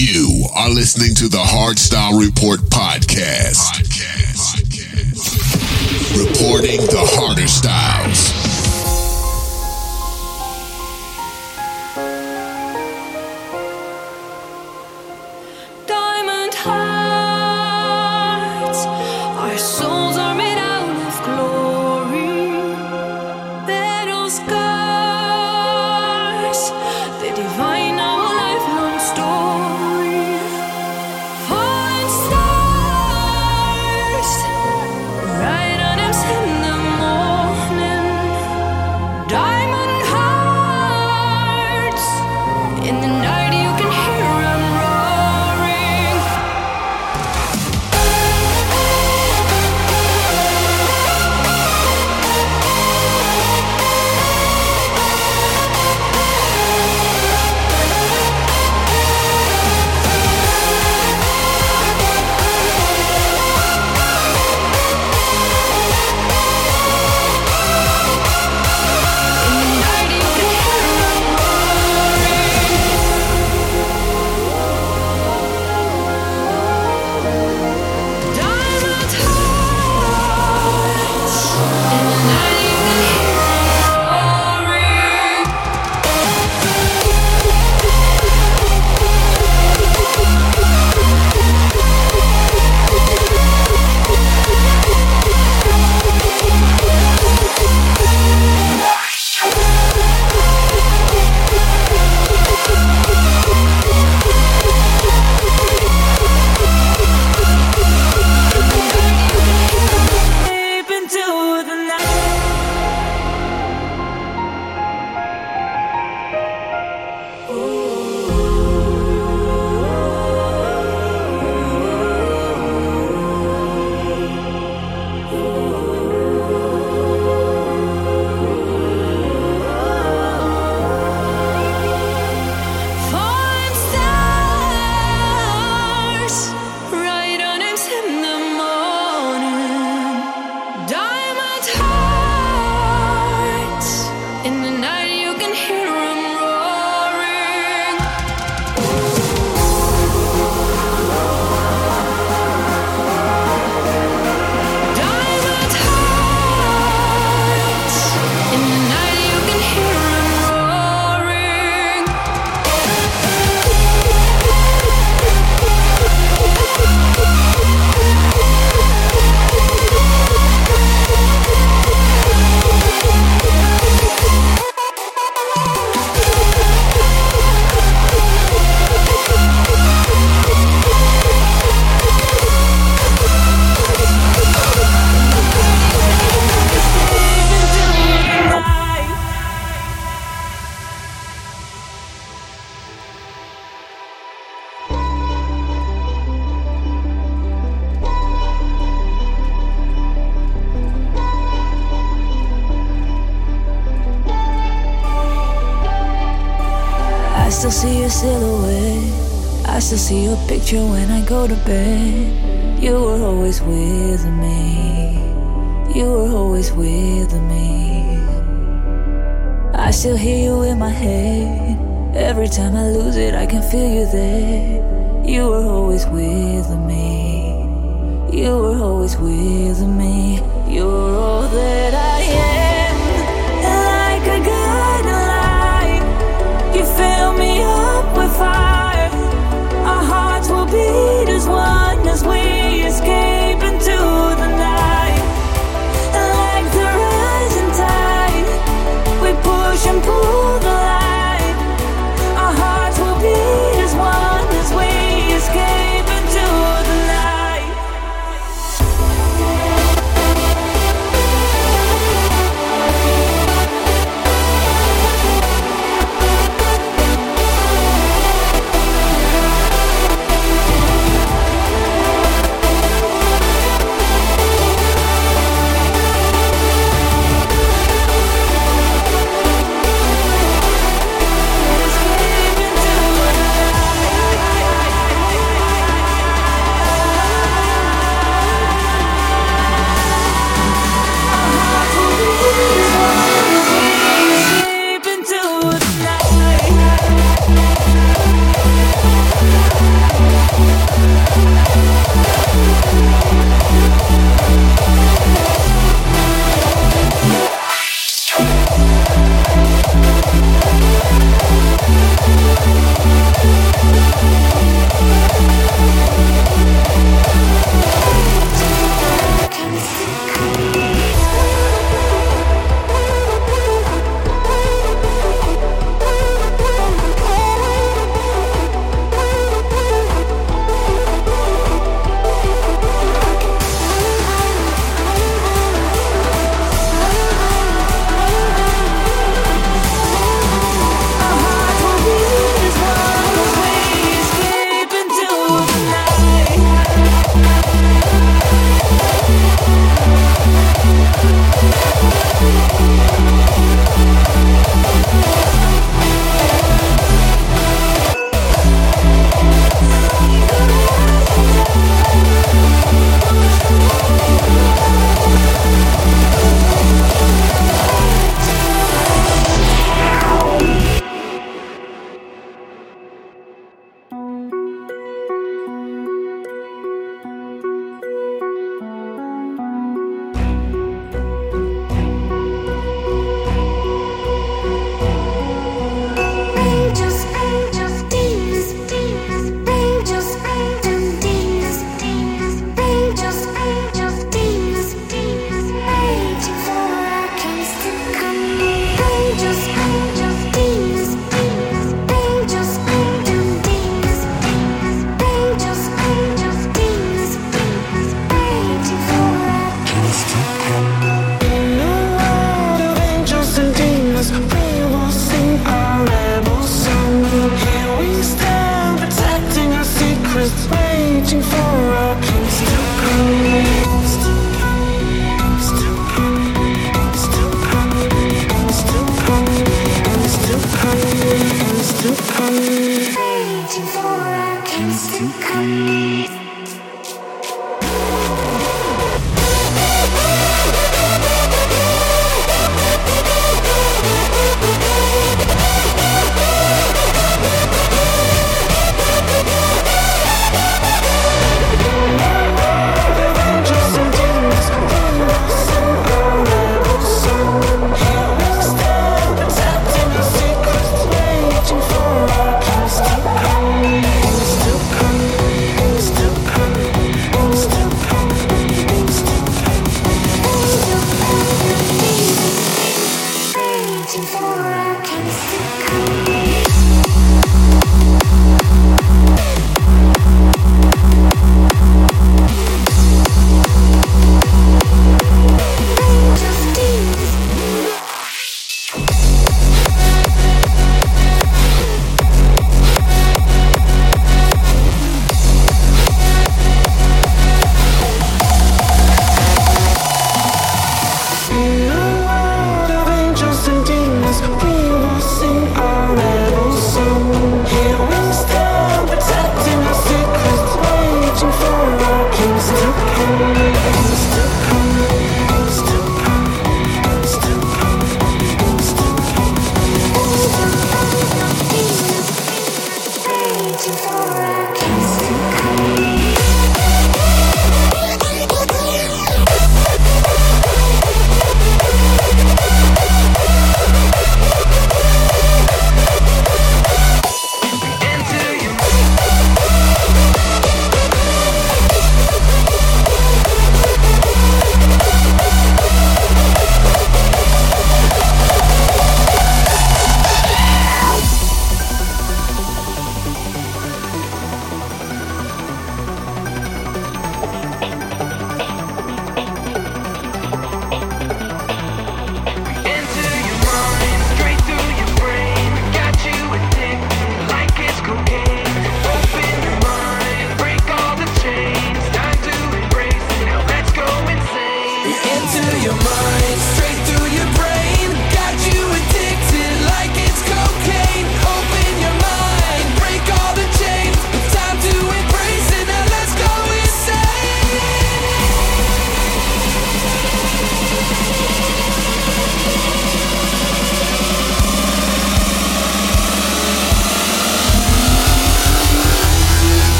You are listening to the Hardstyle Report podcast. podcast. podcast. Reporting the harder style.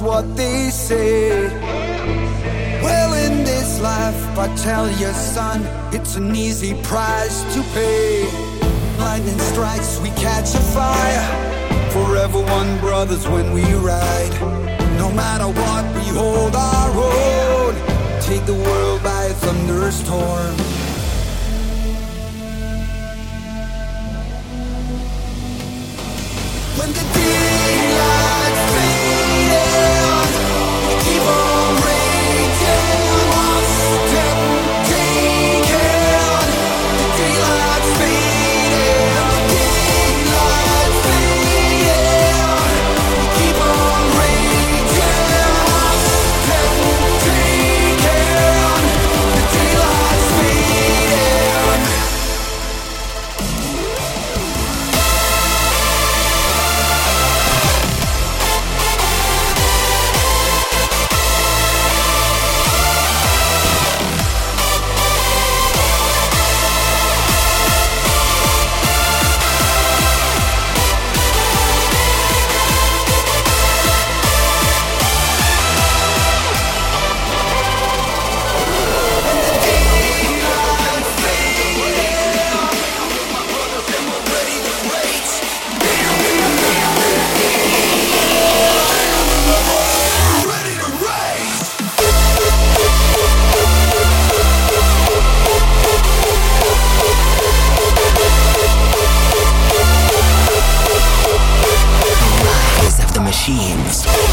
What they say. Well, in this life, I tell you, son, it's an easy price to pay. Lightning strikes, we catch a fire. Forever one brothers when we ride. No matter what, we hold our own. Take the world by a thunderstorm. Machines.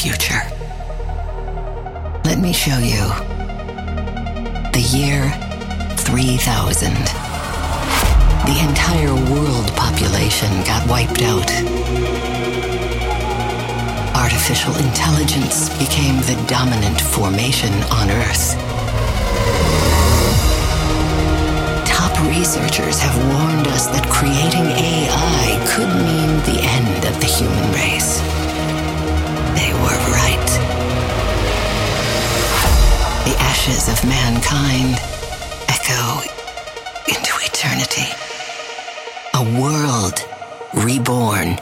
Future? Let me show you. The year 3000. The entire world population got wiped out. Artificial intelligence became the dominant formation on Earth. Top researchers have warned us that creating AI could mean the end of the human race. They were right. The ashes of mankind echo into eternity. A world reborn.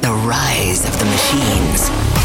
The rise of the machines.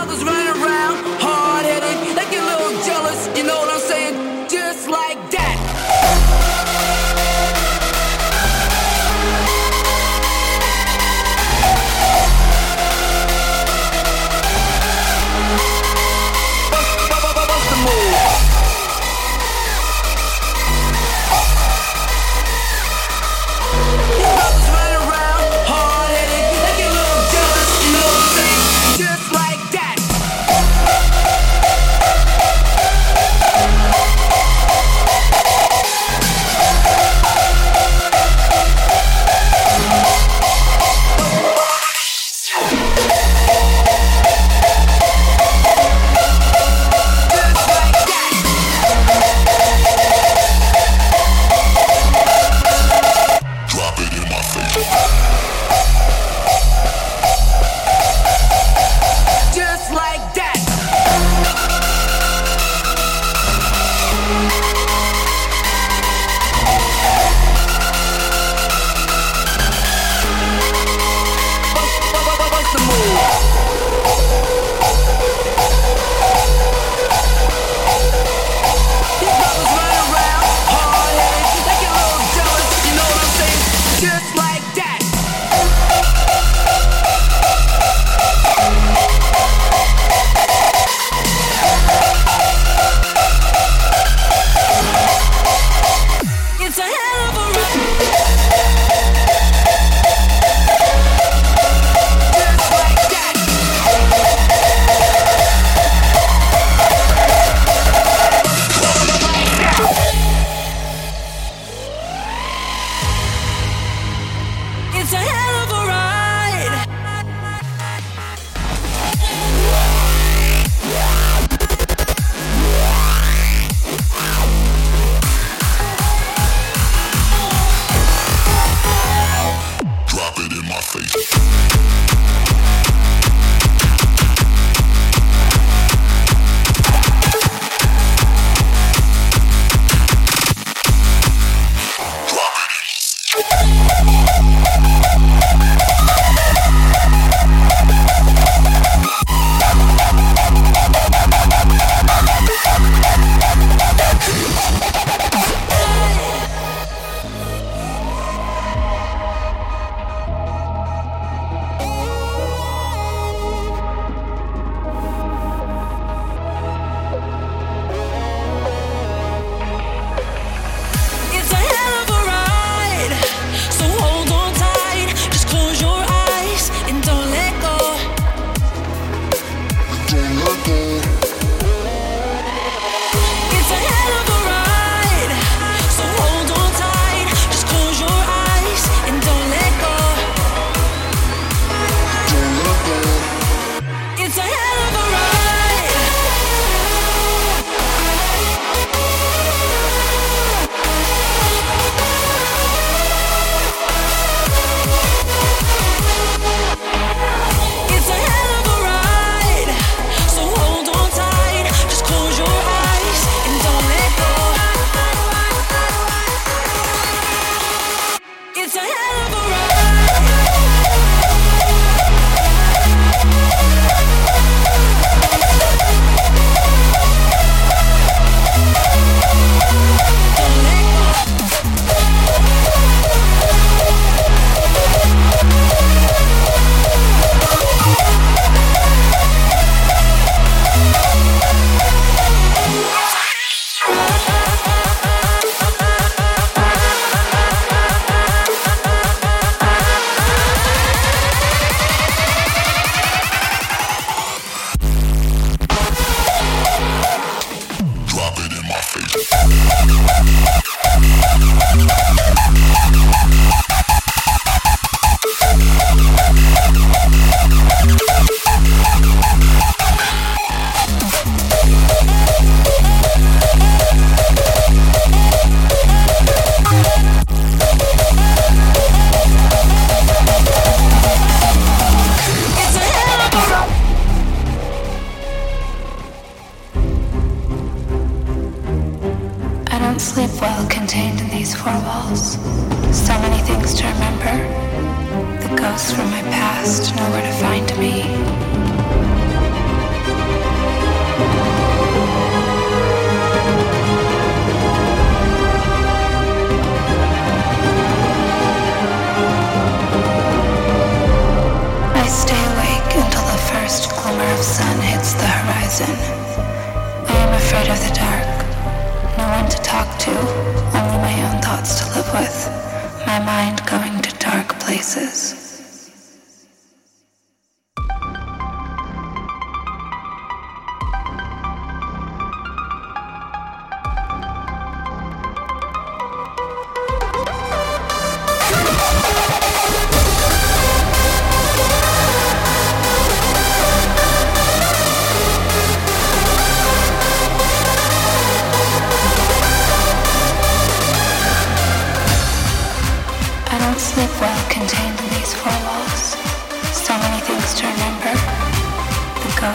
others running.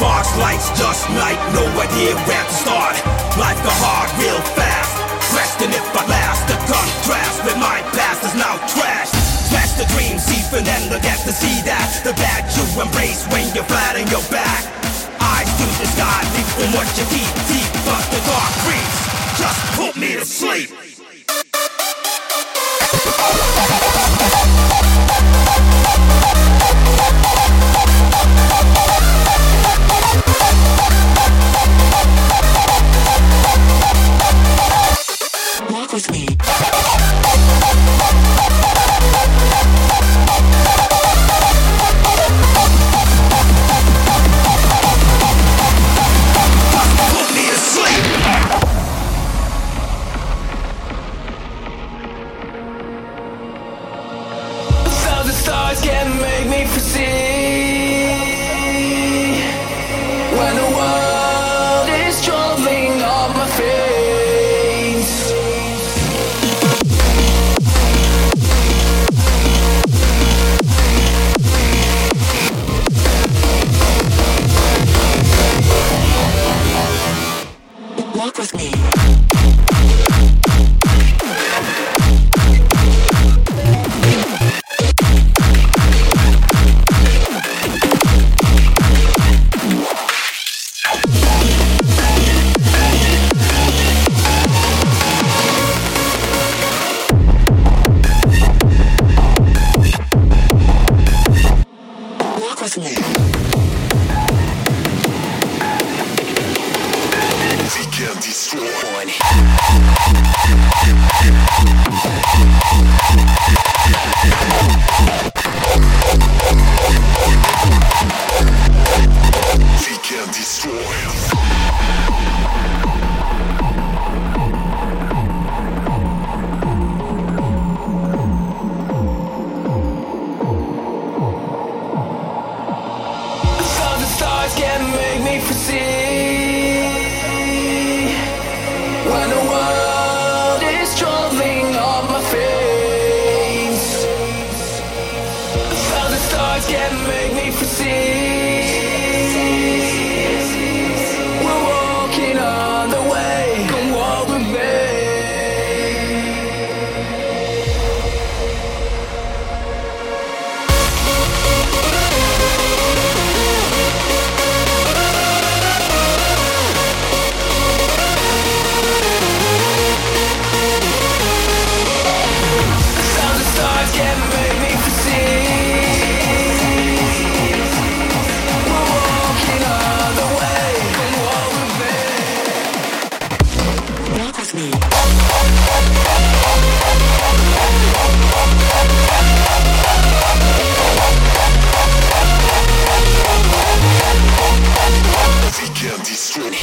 Sparks, lights, just night, no idea where to start. Life got hard real fast. Question if I last, the contrast with my past is now trash. Smash the dreams, even then look at to see that the bad you embrace when you're flat on your back. Eyes to the sky, deep, from what you keep deep, but the dark creeps just put me to sleep. Fuck me asleep! eyes can make me foresee when the world is traveling on my face. Walk with me. Can't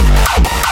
Oh,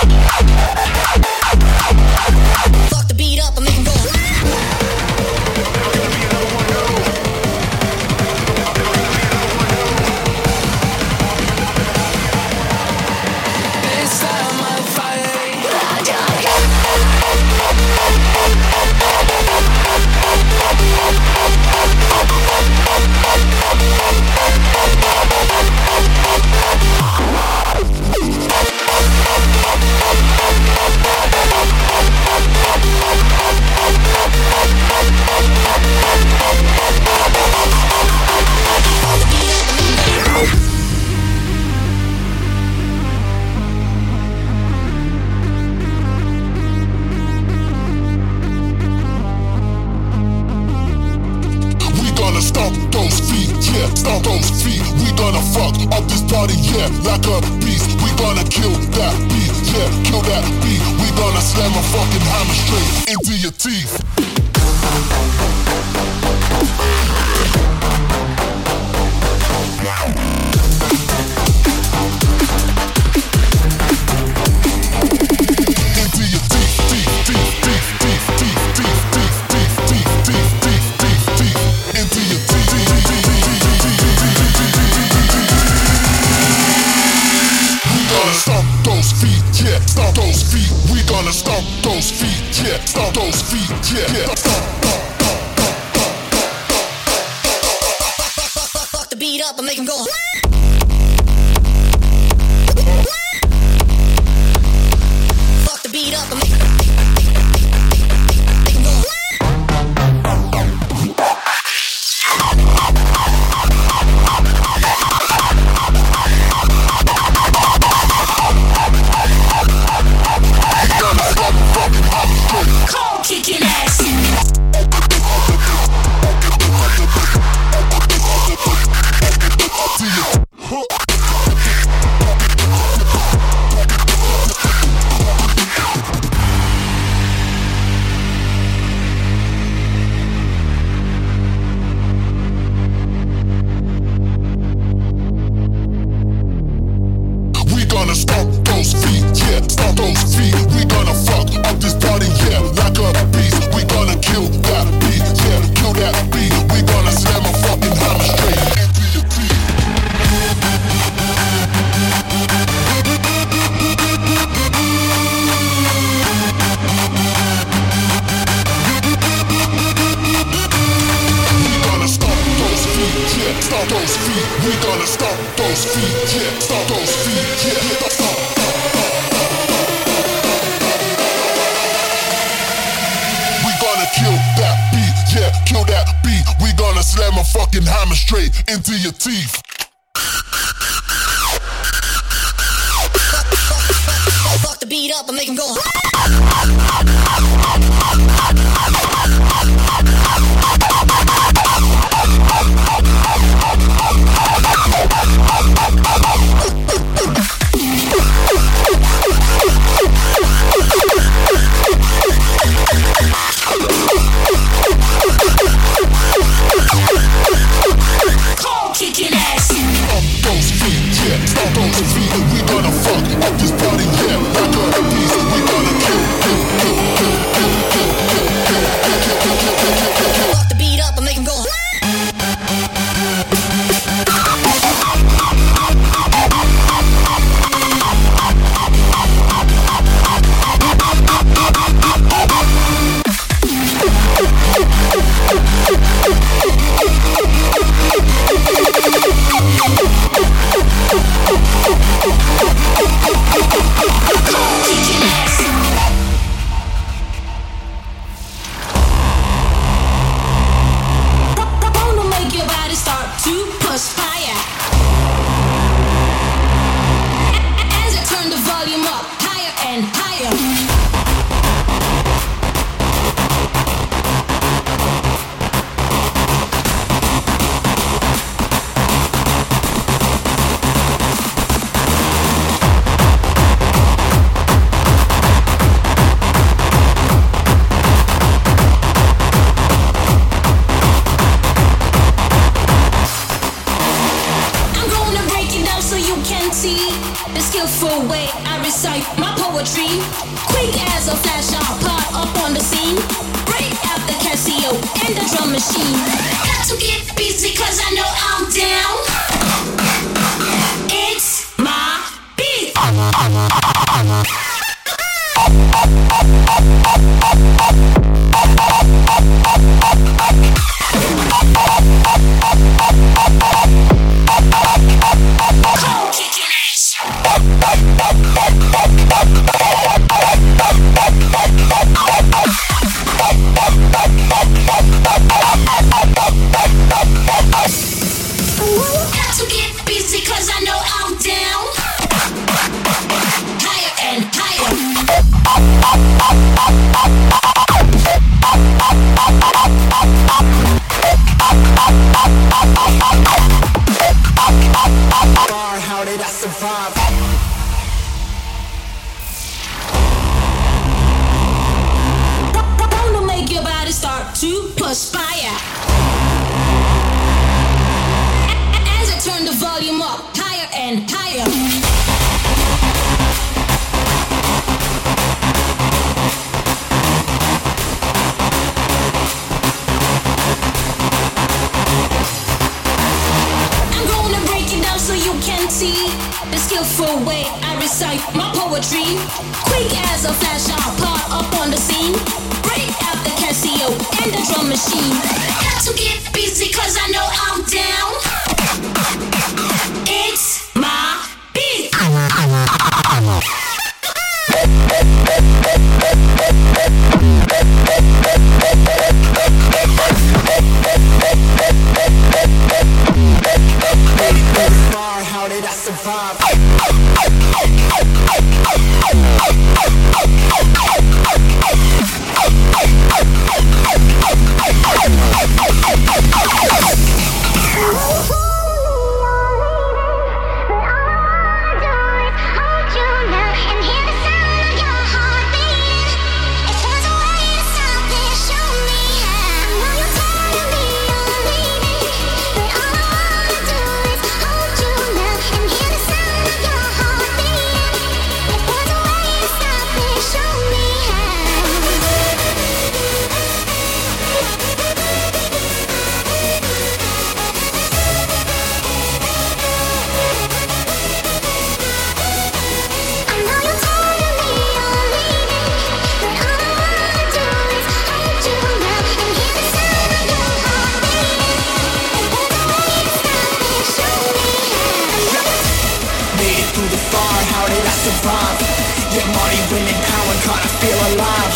party, women power, God, I feel alive.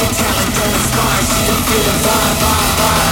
Her talent don't inspire, she can feel the vibe, vibe, vibe.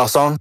garçon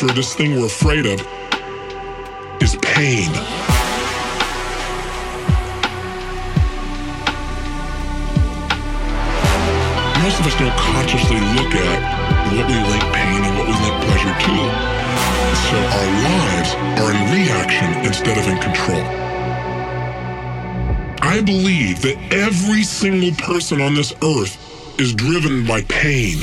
for this thing we're afraid of is pain. Most of us don't consciously look at what we link pain and what we link pleasure to. So our lives are in reaction instead of in control. I believe that every single person on this earth is driven by pain.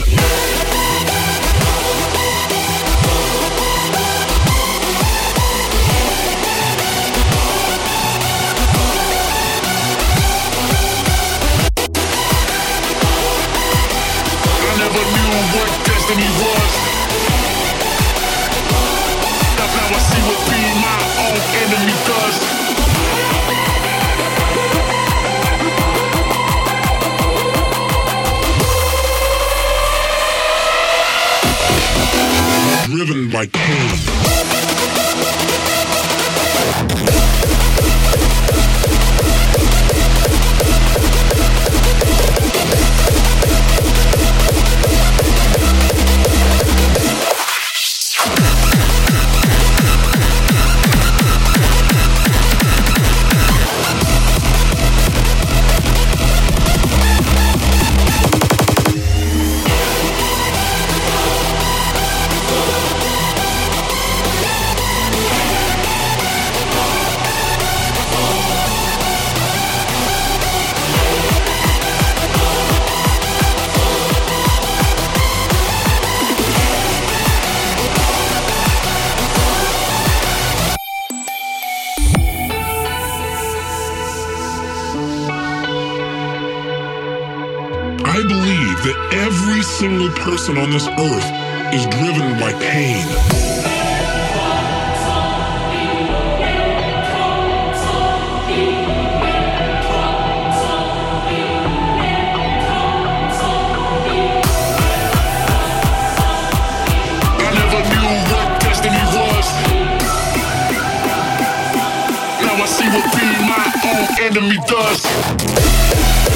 I believe that every single person on this earth is driven by pain. see what being my own enemy does.